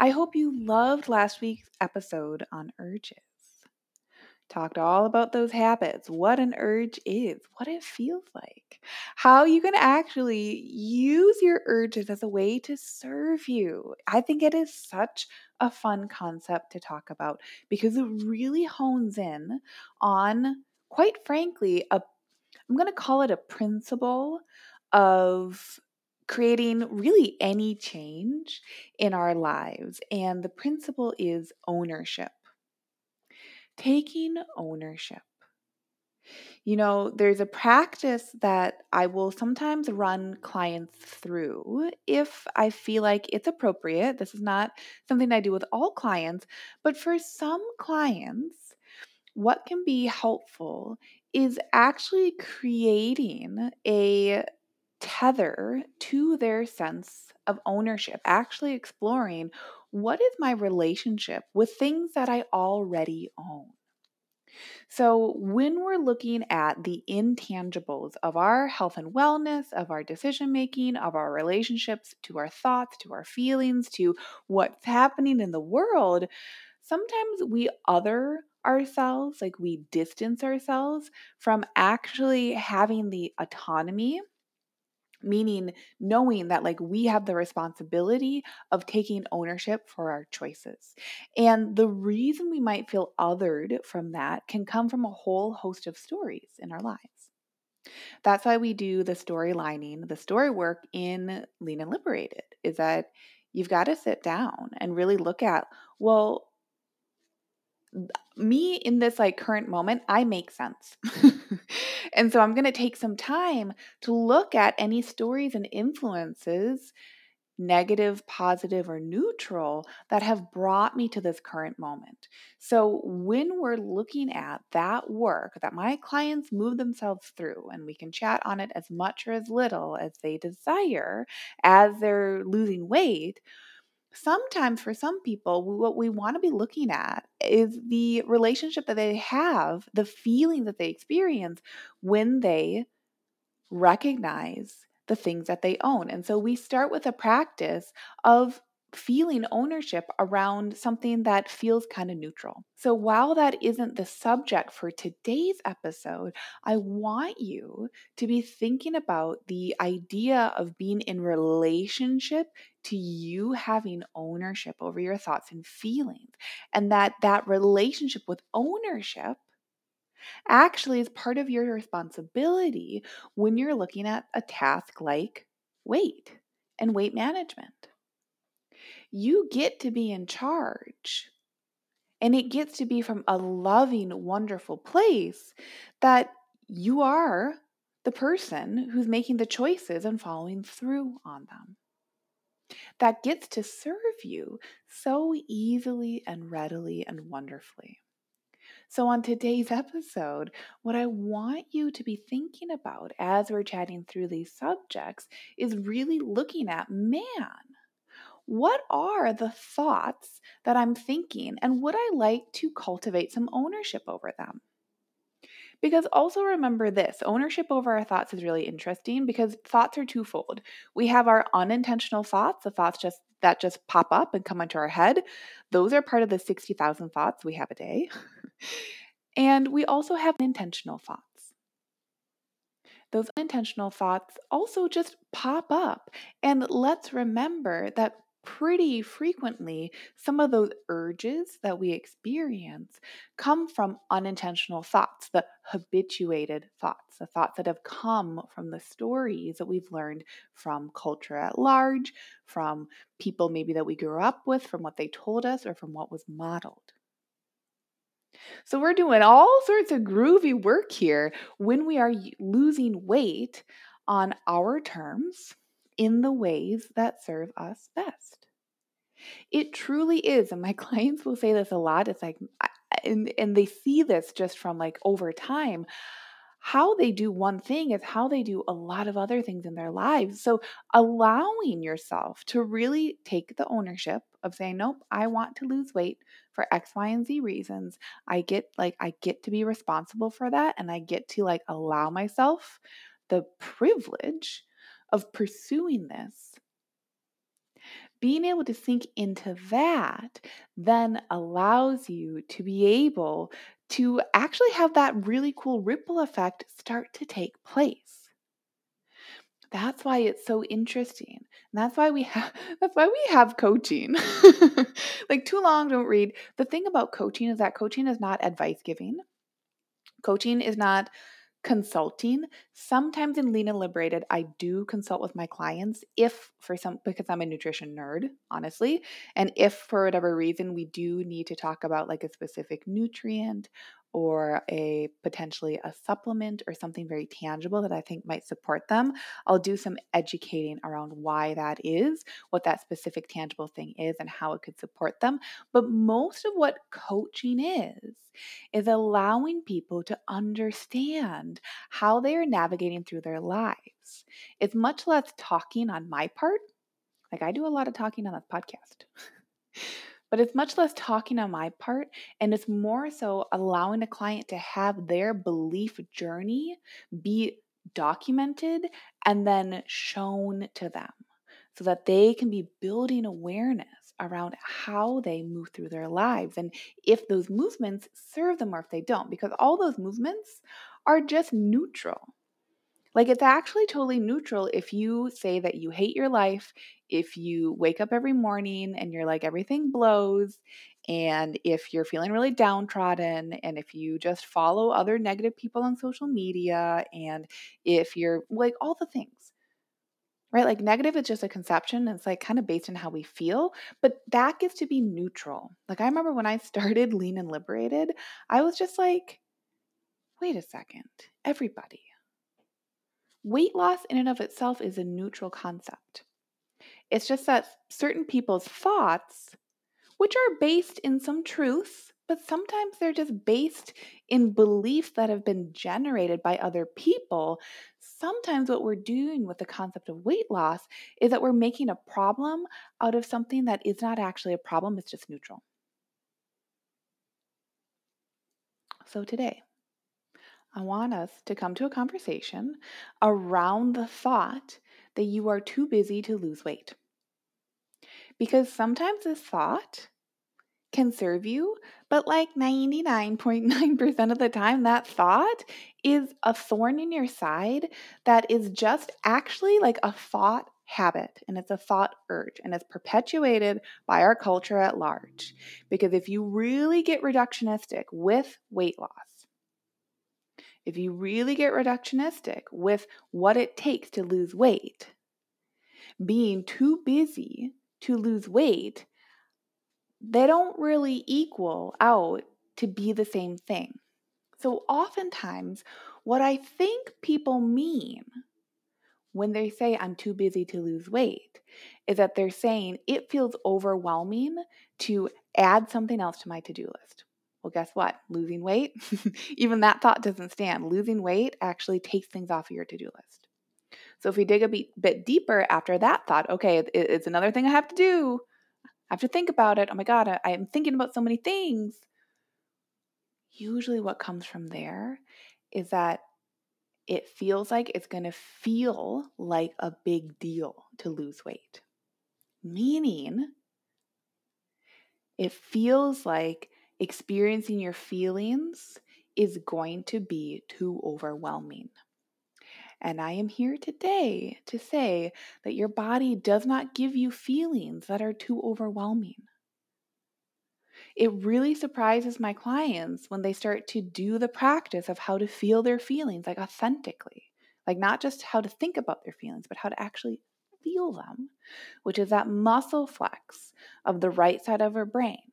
I hope you loved last week's episode on urges. Talked all about those habits, what an urge is, what it feels like, how you can actually use your urges as a way to serve you. I think it is such a fun concept to talk about because it really hones in on, quite frankly, a I'm going to call it a principle of creating really any change in our lives. And the principle is ownership. Taking ownership. You know, there's a practice that I will sometimes run clients through if I feel like it's appropriate. This is not something I do with all clients, but for some clients, what can be helpful is actually creating a tether to their sense of ownership, actually exploring what is my relationship with things that I already own. So, when we're looking at the intangibles of our health and wellness, of our decision making, of our relationships to our thoughts, to our feelings, to what's happening in the world, sometimes we other ourselves, like we distance ourselves from actually having the autonomy meaning knowing that like we have the responsibility of taking ownership for our choices. And the reason we might feel othered from that can come from a whole host of stories in our lives. That's why we do the story lining, the story work in Lean and Liberated, is that you've got to sit down and really look at, well, me in this like current moment, I make sense. and so I'm going to take some time to look at any stories and influences, negative, positive, or neutral, that have brought me to this current moment. So when we're looking at that work that my clients move themselves through, and we can chat on it as much or as little as they desire as they're losing weight sometimes for some people, what we want to be looking at is the relationship that they have, the feeling that they experience when they recognize the things that they own. And so we start with a practice of feeling ownership around something that feels kind of neutral. So, while that isn't the subject for today's episode, I want you to be thinking about the idea of being in relationship to you having ownership over your thoughts and feelings, and that that relationship with ownership actually is part of your responsibility when you're looking at a task like weight and weight management you get to be in charge. And it gets to be from a loving, wonderful place that you are the person who's making the choices and following through on them. That gets to serve you so easily and readily and wonderfully. So, on today's episode, what I want you to be thinking about as we're chatting through these subjects is really looking at man, what are the thoughts that I'm thinking, and would I like to cultivate some ownership over them? Because also remember this ownership over our thoughts is really interesting because thoughts are twofold. We have our unintentional thoughts, the thoughts just that just pop up and come into our head. Those are part of the 60,000 thoughts we have a day. and we also have intentional thoughts. Those unintentional thoughts also just pop up. And let's remember that pretty frequently, some of those urges that we experience come from unintentional thoughts, the habituated thoughts, the thoughts that have come from the stories that we've learned from culture at large, from people maybe that we grew up with, from what they told us, or from what was modeled. So, we're doing all sorts of groovy work here when we are losing weight on our terms in the ways that serve us best. It truly is. And my clients will say this a lot. It's like, and, and they see this just from like over time how they do one thing is how they do a lot of other things in their lives. So, allowing yourself to really take the ownership of saying, Nope, I want to lose weight for X, Y, and Z reasons. I get like, I get to be responsible for that. And I get to like allow myself the privilege of pursuing this. Being able to sink into that then allows you to be able to actually have that really cool ripple effect start to take place. That's why it's so interesting. And that's why we have that's why we have coaching. like too long don't read. The thing about coaching is that coaching is not advice giving. Coaching is not consulting. Sometimes in lean and liberated i do consult with my clients if for some because i'm a nutrition nerd honestly and if for whatever reason we do need to talk about like a specific nutrient or a potentially a supplement or something very tangible that I think might support them, I'll do some educating around why that is, what that specific tangible thing is, and how it could support them. But most of what coaching is, is allowing people to understand how they are navigating through their lives. It's much less talking on my part. Like I do a lot of talking on this podcast. But it's much less talking on my part, and it's more so allowing the client to have their belief journey be documented and then shown to them so that they can be building awareness around how they move through their lives and if those movements serve them or if they don't, because all those movements are just neutral. Like it's actually totally neutral if you say that you hate your life, if you wake up every morning and you're like everything blows, and if you're feeling really downtrodden, and if you just follow other negative people on social media, and if you're like all the things. Right? Like negative is just a conception. It's like kind of based on how we feel, but that gets to be neutral. Like I remember when I started Lean and Liberated, I was just like, wait a second, everybody Weight loss, in and of itself, is a neutral concept. It's just that certain people's thoughts, which are based in some truth, but sometimes they're just based in beliefs that have been generated by other people. Sometimes, what we're doing with the concept of weight loss is that we're making a problem out of something that is not actually a problem, it's just neutral. So, today, I want us to come to a conversation around the thought that you are too busy to lose weight. Because sometimes this thought can serve you, but like 99.9% of the time, that thought is a thorn in your side that is just actually like a thought habit and it's a thought urge and it's perpetuated by our culture at large. Because if you really get reductionistic with weight loss, if you really get reductionistic with what it takes to lose weight, being too busy to lose weight, they don't really equal out to be the same thing. So, oftentimes, what I think people mean when they say I'm too busy to lose weight is that they're saying it feels overwhelming to add something else to my to do list. Well, guess what? Losing weight, even that thought doesn't stand. Losing weight actually takes things off of your to do list. So if we dig a bit deeper after that thought, okay, it's another thing I have to do. I have to think about it. Oh my God, I am thinking about so many things. Usually, what comes from there is that it feels like it's going to feel like a big deal to lose weight. Meaning, it feels like experiencing your feelings is going to be too overwhelming. And I am here today to say that your body does not give you feelings that are too overwhelming. It really surprises my clients when they start to do the practice of how to feel their feelings like authentically. Like not just how to think about their feelings, but how to actually feel them, which is that muscle flex of the right side of our brain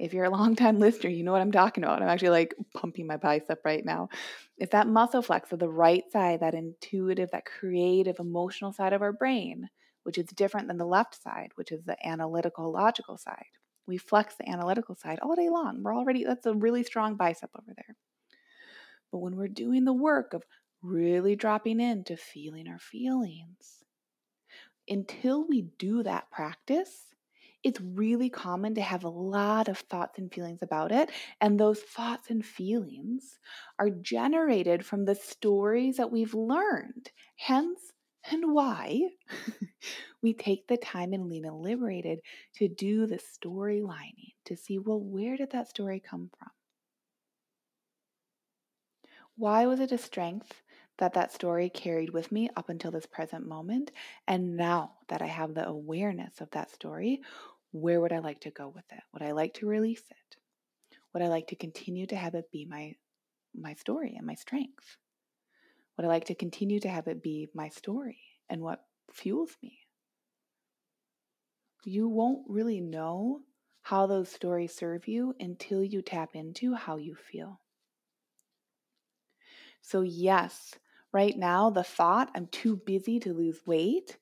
if you're a long time listener, you know what I'm talking about. I'm actually like pumping my bicep right now. It's that muscle flex of the right side, that intuitive, that creative, emotional side of our brain, which is different than the left side, which is the analytical, logical side. We flex the analytical side all day long. We're already, that's a really strong bicep over there. But when we're doing the work of really dropping into feeling our feelings, until we do that practice, it's really common to have a lot of thoughts and feelings about it. And those thoughts and feelings are generated from the stories that we've learned. Hence, and why we take the time in Lean and Liberated to do the story lining to see, well, where did that story come from? Why was it a strength that that story carried with me up until this present moment? And now that I have the awareness of that story, where would I like to go with it? Would I like to release it? Would I like to continue to have it be my my story and my strength? Would I like to continue to have it be my story and what fuels me? You won't really know how those stories serve you until you tap into how you feel. So, yes, right now, the thought, I'm too busy to lose weight,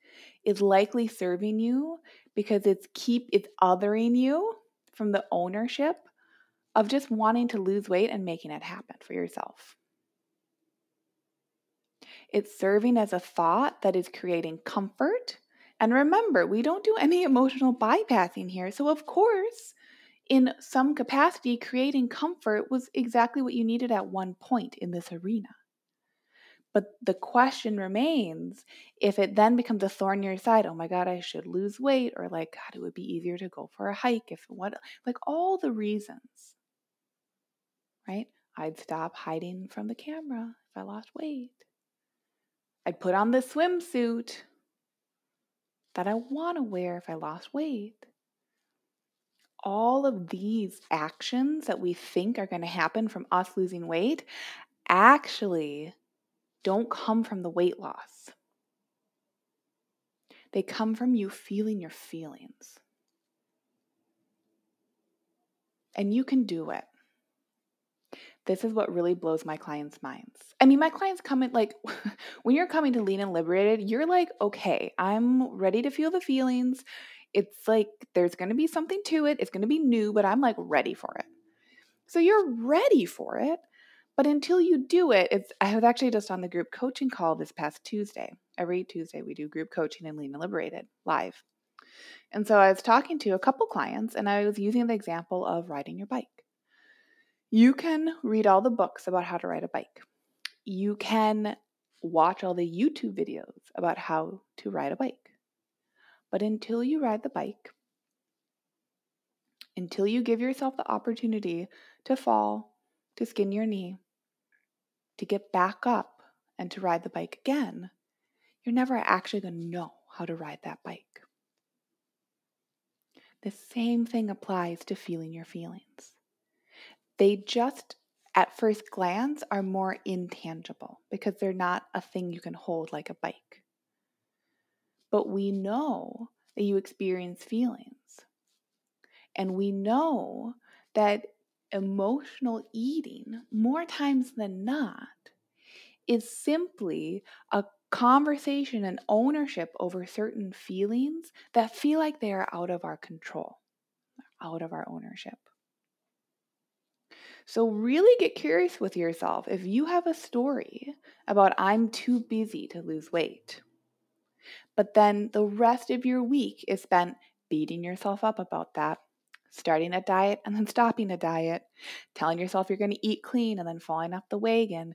is likely serving you because it's keep it's othering you from the ownership of just wanting to lose weight and making it happen for yourself. It's serving as a thought that is creating comfort. And remember, we don't do any emotional bypassing here. So, of course, in some capacity, creating comfort was exactly what you needed at one point in this arena. But the question remains if it then becomes a thorn in your side, oh my God, I should lose weight, or like, God, it would be easier to go for a hike if what, like all the reasons, right? I'd stop hiding from the camera if I lost weight. I'd put on the swimsuit that I want to wear if I lost weight. All of these actions that we think are going to happen from us losing weight actually don't come from the weight loss. They come from you feeling your feelings. And you can do it. This is what really blows my clients' minds. I mean, my clients come in like, when you're coming to Lean and Liberated, you're like, okay, I'm ready to feel the feelings. It's like there's going to be something to it. It's going to be new, but I'm like ready for it. So you're ready for it. But until you do it, it's I was actually just on the group coaching call this past Tuesday. Every Tuesday we do group coaching and Lean and Liberated live. And so I was talking to a couple clients and I was using the example of riding your bike. You can read all the books about how to ride a bike. You can watch all the YouTube videos about how to ride a bike. But until you ride the bike, until you give yourself the opportunity to fall, to skin your knee, to get back up and to ride the bike again, you're never actually going to know how to ride that bike. The same thing applies to feeling your feelings. They just, at first glance, are more intangible because they're not a thing you can hold like a bike. But we know that you experience feelings. And we know that emotional eating, more times than not, is simply a conversation and ownership over certain feelings that feel like they are out of our control, out of our ownership. So, really get curious with yourself. If you have a story about I'm too busy to lose weight, but then the rest of your week is spent beating yourself up about that, starting a diet and then stopping a diet, telling yourself you're going to eat clean and then falling off the wagon,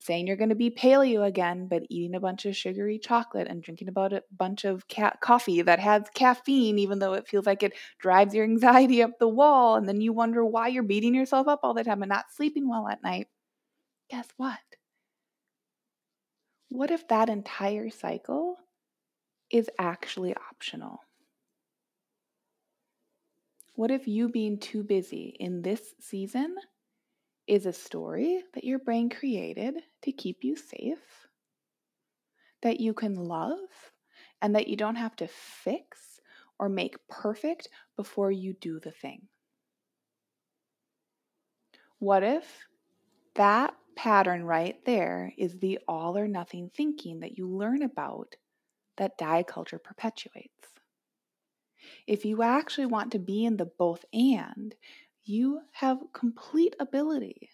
saying you're going to be paleo again, but eating a bunch of sugary chocolate and drinking about a bunch of ca- coffee that has caffeine, even though it feels like it drives your anxiety up the wall. And then you wonder why you're beating yourself up all the time and not sleeping well at night. Guess what? What if that entire cycle is actually optional? What if you being too busy in this season is a story that your brain created to keep you safe, that you can love, and that you don't have to fix or make perfect before you do the thing? What if that pattern right there is the all or nothing thinking that you learn about that diet culture perpetuates. If you actually want to be in the both and, you have complete ability.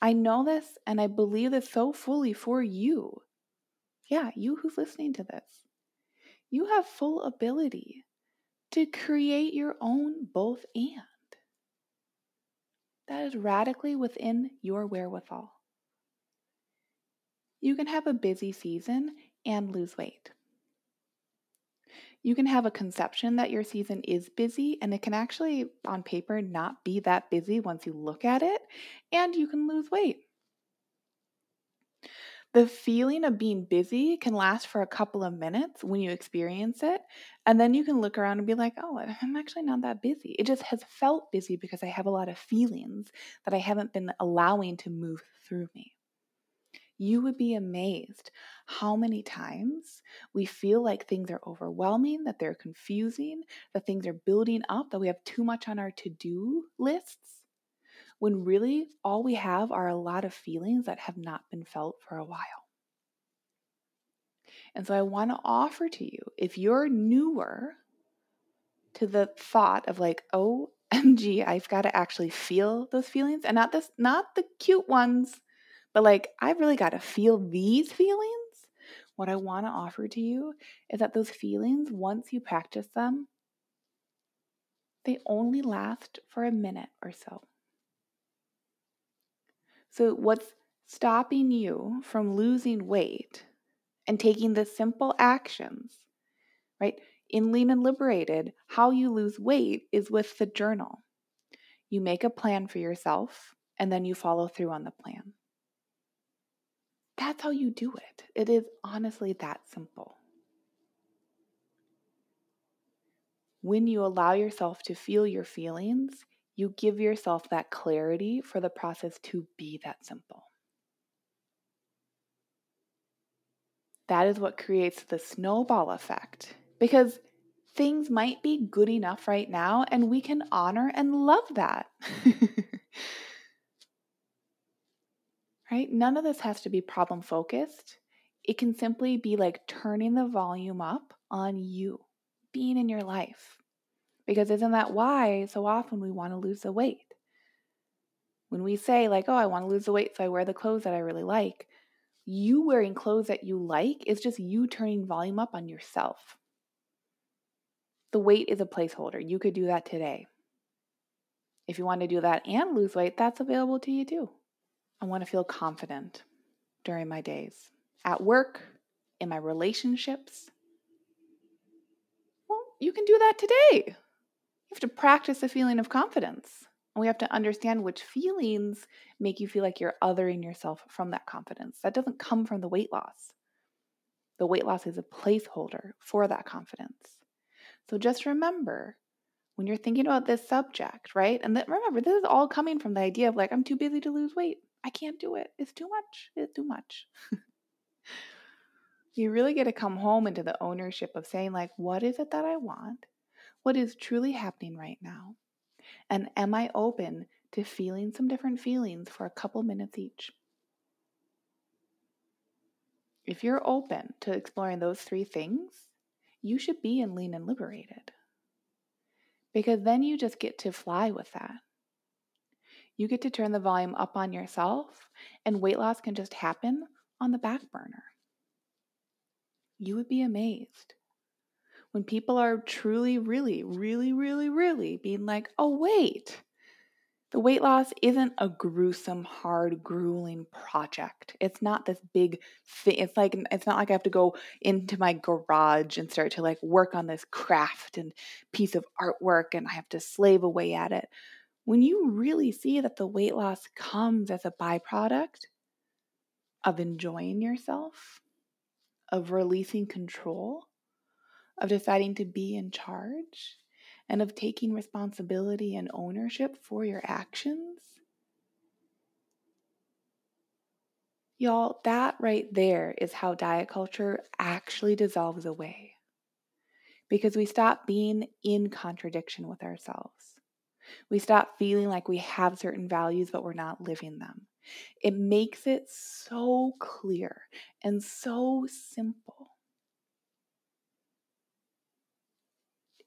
I know this and I believe this so fully for you. Yeah, you who's listening to this. You have full ability to create your own both and. That is radically within your wherewithal. You can have a busy season and lose weight. You can have a conception that your season is busy, and it can actually, on paper, not be that busy once you look at it, and you can lose weight. The feeling of being busy can last for a couple of minutes when you experience it, and then you can look around and be like, oh, I'm actually not that busy. It just has felt busy because I have a lot of feelings that I haven't been allowing to move through me you would be amazed how many times we feel like things are overwhelming, that they're confusing, that things are building up, that we have too much on our to do lists, when really all we have are a lot of feelings that have not been felt for a while. And so I want to offer to you if you're newer to the thought of like, oh, MG, I've got to actually feel those feelings and not this, not the cute ones but like, I've really got to feel these feelings. What I want to offer to you is that those feelings, once you practice them, they only last for a minute or so. So, what's stopping you from losing weight and taking the simple actions, right? In Lean and Liberated, how you lose weight is with the journal. You make a plan for yourself and then you follow through on the plan. That's how you do it. It is honestly that simple. When you allow yourself to feel your feelings, you give yourself that clarity for the process to be that simple. That is what creates the snowball effect because things might be good enough right now, and we can honor and love that. right? None of this has to be problem focused. It can simply be like turning the volume up on you, being in your life. Because isn't that why so often we want to lose the weight? When we say, like, oh, I want to lose the weight, so I wear the clothes that I really like, you wearing clothes that you like is just you turning volume up on yourself. The weight is a placeholder. You could do that today. If you want to do that and lose weight, that's available to you too. I want to feel confident during my days at work, in my relationships. Well, you can do that today. You have to practice a feeling of confidence. And we have to understand which feelings make you feel like you're othering yourself from that confidence. That doesn't come from the weight loss. The weight loss is a placeholder for that confidence. So just remember when you're thinking about this subject, right? And that, remember, this is all coming from the idea of like, I'm too busy to lose weight. I can't do it. It's too much. It's too much. you really get to come home into the ownership of saying, like, what is it that I want? What is truly happening right now? And am I open to feeling some different feelings for a couple minutes each? If you're open to exploring those three things, you should be in lean and liberated. Because then you just get to fly with that. You get to turn the volume up on yourself, and weight loss can just happen on the back burner. You would be amazed when people are truly, really, really, really, really being like, oh, wait, the weight loss isn't a gruesome, hard, grueling project. It's not this big thing. It's like it's not like I have to go into my garage and start to like work on this craft and piece of artwork and I have to slave away at it when you really see that the weight loss comes as a byproduct of enjoying yourself, of releasing control, of deciding to be in charge, and of taking responsibility and ownership for your actions. Y'all, that right there is how diet culture actually dissolves away. Because we stop being in contradiction with ourselves. We stop feeling like we have certain values, but we're not living them. It makes it so clear and so simple.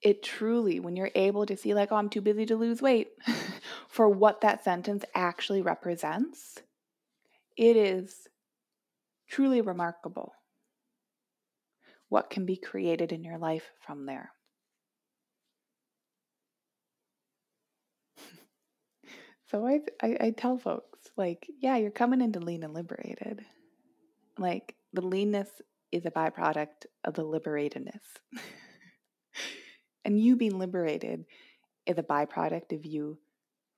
It truly, when you're able to see, like, oh, I'm too busy to lose weight, for what that sentence actually represents, it is truly remarkable what can be created in your life from there. So I, I, I tell folks, like, yeah, you're coming into lean and liberated. Like, the leanness is a byproduct of the liberatedness. and you being liberated is a byproduct of you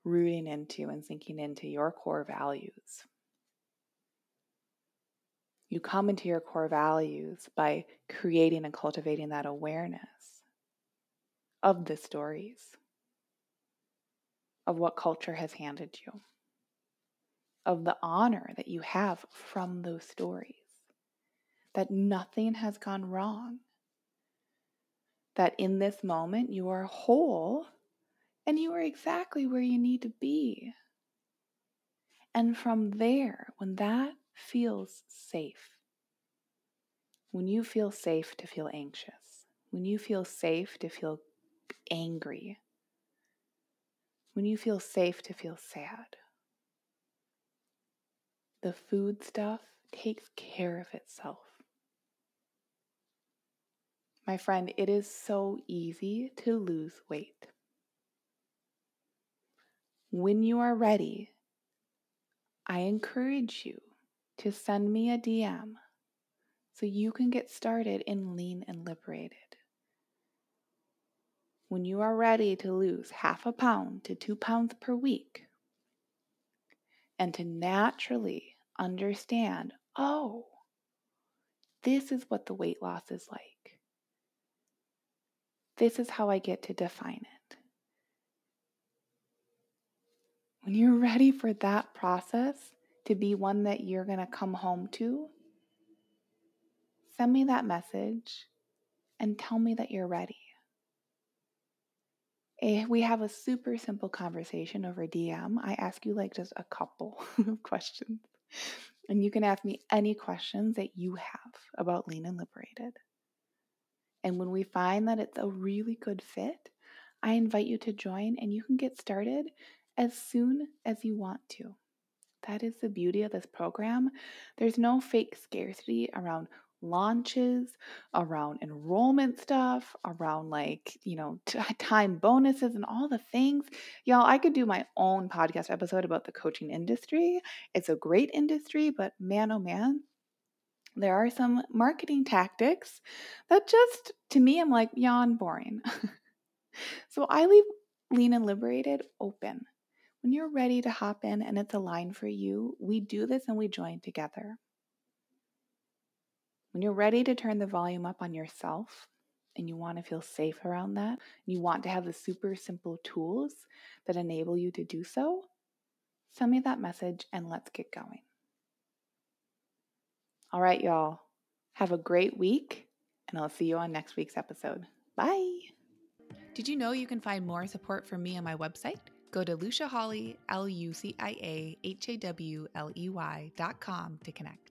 rooting into and sinking into your core values. You come into your core values by creating and cultivating that awareness of the stories, of what culture has handed you, of the honor that you have from those stories, that nothing has gone wrong, that in this moment you are whole and you are exactly where you need to be. And from there, when that feels safe, when you feel safe to feel anxious, when you feel safe to feel angry, when you feel safe to feel sad, the food stuff takes care of itself. My friend, it is so easy to lose weight. When you are ready, I encourage you to send me a DM so you can get started in lean and liberated. When you are ready to lose half a pound to two pounds per week, and to naturally understand, oh, this is what the weight loss is like. This is how I get to define it. When you're ready for that process to be one that you're going to come home to, send me that message and tell me that you're ready. Eh, we have a super simple conversation over DM. I ask you like just a couple of questions. And you can ask me any questions that you have about Lean and Liberated. And when we find that it's a really good fit, I invite you to join and you can get started as soon as you want to. That is the beauty of this program. There's no fake scarcity around launches, around enrollment stuff, around like, you know, t- time bonuses and all the things. Y'all, I could do my own podcast episode about the coaching industry. It's a great industry, but man, oh man, there are some marketing tactics that just, to me, I'm like, yawn boring. so I leave Lean and Liberated open. When you're ready to hop in and it's aligned for you, we do this and we join together. When you're ready to turn the volume up on yourself and you want to feel safe around that, and you want to have the super simple tools that enable you to do so, send me that message and let's get going. All right, y'all. Have a great week, and I'll see you on next week's episode. Bye. Did you know you can find more support from me on my website? Go to Lucia Hawley, L U C I A H A W L E Y dot com to connect.